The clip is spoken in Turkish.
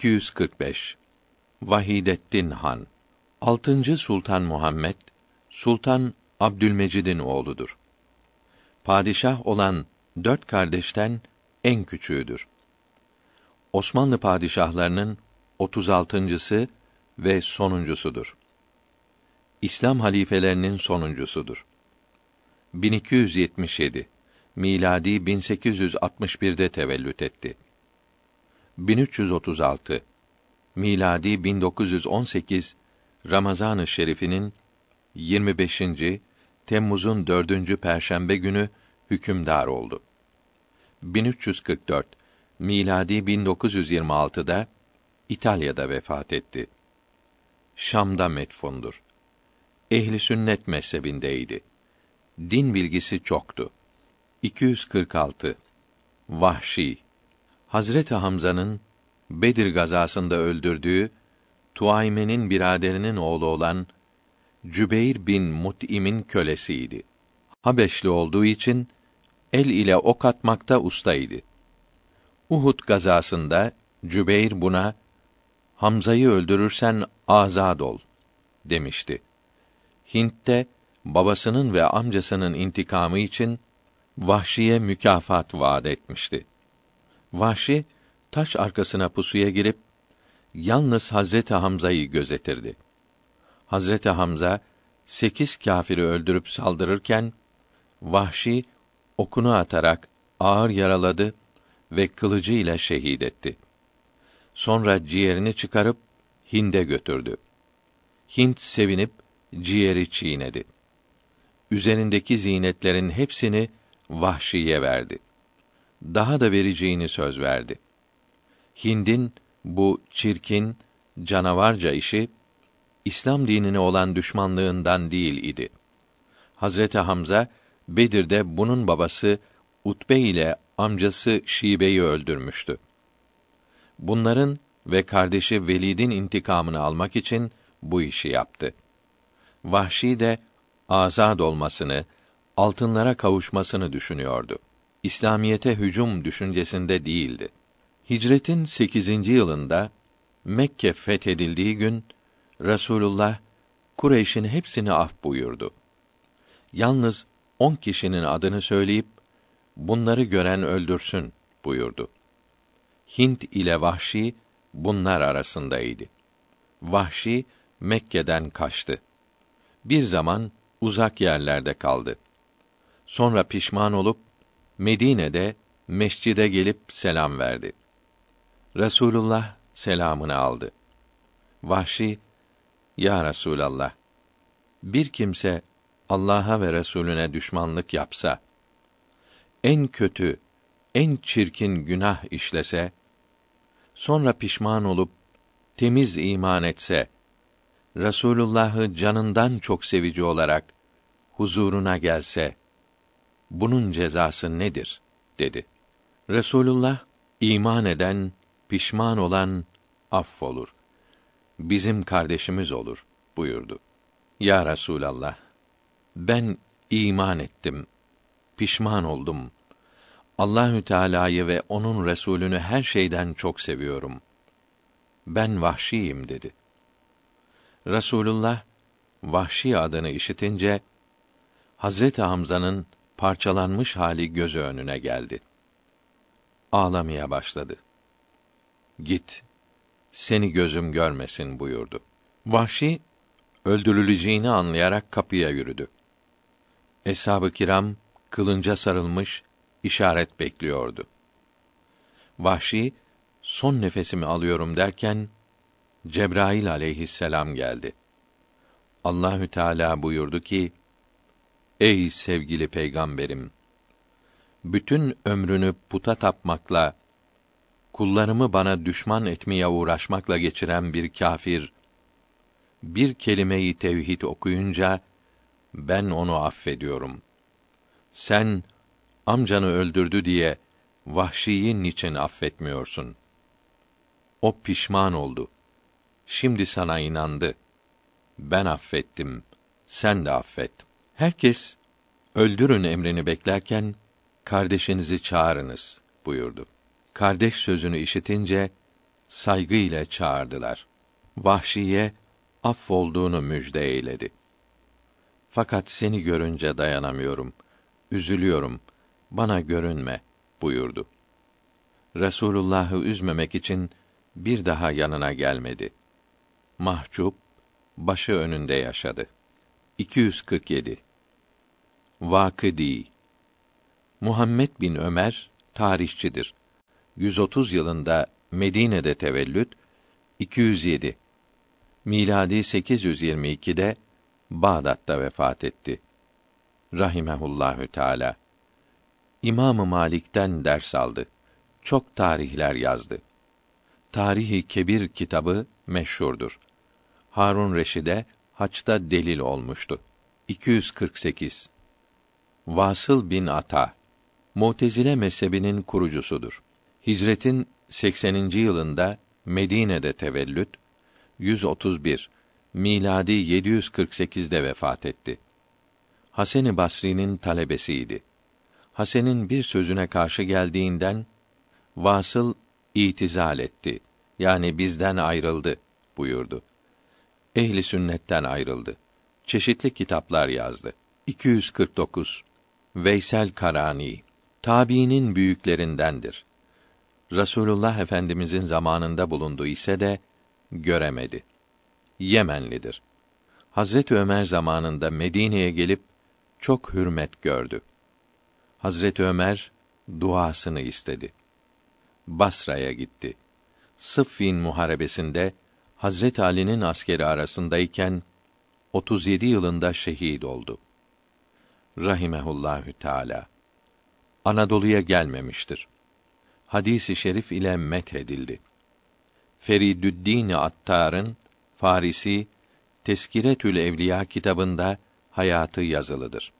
245 Vahidettin Han 6. Sultan Muhammed Sultan Abdülmecid'in oğludur. Padişah olan dört kardeşten en küçüğüdür. Osmanlı padişahlarının 36.sı ve sonuncusudur. İslam halifelerinin sonuncusudur. 1277 miladi 1861'de tevellüt etti. 1336 miladi 1918 Ramazan-ı Şerif'inin 25. Temmuz'un 4. perşembe günü hükümdar oldu. 1344 miladi 1926'da İtalya'da vefat etti. Şam'da metfundur. Ehli sünnet mezhebindeydi. Din bilgisi çoktu. 246 Vahşi Hazreti Hamza'nın Bedir gazasında öldürdüğü Tuayme'nin biraderinin oğlu olan Cübeyr bin Mut'im'in kölesiydi. Habeşli olduğu için el ile ok atmakta ustaydı. Uhud gazasında Cübeyr buna Hamza'yı öldürürsen azad ol demişti. Hint'te babasının ve amcasının intikamı için Vahşi'ye mükafat vaat etmişti. Vahşi taş arkasına pusuya girip yalnız Hazreti Hamza'yı gözetirdi. Hazreti Hamza sekiz kâfiri öldürüp saldırırken Vahşi okunu atarak ağır yaraladı ve kılıcı ile şehit etti. Sonra ciğerini çıkarıp Hind'e götürdü. Hint sevinip ciğeri çiğnedi. Üzerindeki zinetlerin hepsini Vahşi'ye verdi. Daha da vereceğini söz verdi. Hind'in bu çirkin, canavarca işi İslam dinine olan düşmanlığından değil idi. Hazreti Hamza Bedir'de bunun babası Utbe ile amcası Şibe'yi öldürmüştü. Bunların ve kardeşi Velid'in intikamını almak için bu işi yaptı. Vahşi de azad olmasını, altınlara kavuşmasını düşünüyordu. İslamiyete hücum düşüncesinde değildi. Hicretin 8. yılında Mekke fethedildiği gün Resulullah Kureyş'in hepsini af buyurdu. Yalnız on kişinin adını söyleyip bunları gören öldürsün buyurdu. Hint ile Vahşi bunlar arasındaydı. Vahşi Mekke'den kaçtı. Bir zaman uzak yerlerde kaldı. Sonra pişman olup Medine'de mescide gelip selam verdi. Resulullah selamını aldı. Vahşi, Ya Resulallah, bir kimse Allah'a ve Resulüne düşmanlık yapsa, en kötü, en çirkin günah işlese, sonra pişman olup temiz iman etse, Resulullah'ı canından çok sevici olarak huzuruna gelse, bunun cezası nedir? dedi. Resulullah iman eden, pişman olan affolur. Bizim kardeşimiz olur buyurdu. Ya Resulallah, ben iman ettim, pişman oldum. Allahü Teala'yı ve onun Resulünü her şeyden çok seviyorum. Ben vahşiyim dedi. Resulullah vahşi adını işitince Hazreti Hamza'nın parçalanmış hali gözü önüne geldi. Ağlamaya başladı. Git, seni gözüm görmesin buyurdu. Vahşi öldürüleceğini anlayarak kapıya yürüdü. Eshab-ı kiram kılınca sarılmış işaret bekliyordu. Vahşi son nefesimi alıyorum derken Cebrail aleyhisselam geldi. Allahü Teala buyurdu ki: Ey sevgili peygamberim! Bütün ömrünü puta tapmakla, kullarımı bana düşman etmeye uğraşmakla geçiren bir kâfir, bir kelimeyi tevhid okuyunca, ben onu affediyorum. Sen, amcanı öldürdü diye, vahşiyi niçin affetmiyorsun? O pişman oldu. Şimdi sana inandı. Ben affettim. Sen de affet.'' Herkes öldürün emrini beklerken kardeşinizi çağırınız buyurdu. Kardeş sözünü işitince saygı ile çağırdılar. Vahşiye affolduğunu müjde eyledi. Fakat seni görünce dayanamıyorum. Üzülüyorum. Bana görünme buyurdu. Resulullah'ı üzmemek için bir daha yanına gelmedi. Mahcup başı önünde yaşadı. 247 Vakıdi Muhammed bin Ömer tarihçidir. 130 yılında Medine'de tevellüt, 207 miladi 822'de Bağdat'ta vefat etti. Rahimehullahü Teala. İmamı Malik'ten ders aldı. Çok tarihler yazdı. Tarihi Kebir kitabı meşhurdur. Harun Reşid'e haçta delil olmuştu. 248 Vasıl bin Ata Mutezile mezhebinin kurucusudur. Hicretin 80. yılında Medine'de tevellüt, 131 miladi 748'de vefat etti. Hasan-ı Basri'nin talebesiydi. Hasan'ın bir sözüne karşı geldiğinden Vasıl itizal etti. Yani bizden ayrıldı buyurdu. Ehli sünnetten ayrıldı. Çeşitli kitaplar yazdı. 249 Veysel Karani tabiinin büyüklerindendir. Rasulullah Efendimizin zamanında bulundu ise de göremedi. Yemenlidir. Hazret Ömer zamanında Medine'ye gelip çok hürmet gördü. Hazret Ömer duasını istedi. Basra'ya gitti. Sıffin muharebesinde Hazret Ali'nin askeri arasındayken 37 yılında şehit oldu. Rahimehullahü Teala. Anadolu'ya gelmemiştir. Hadisi şerif ile met edildi. Feridüddin Attar'ın Farisi Teskiretül Evliya kitabında hayatı yazılıdır.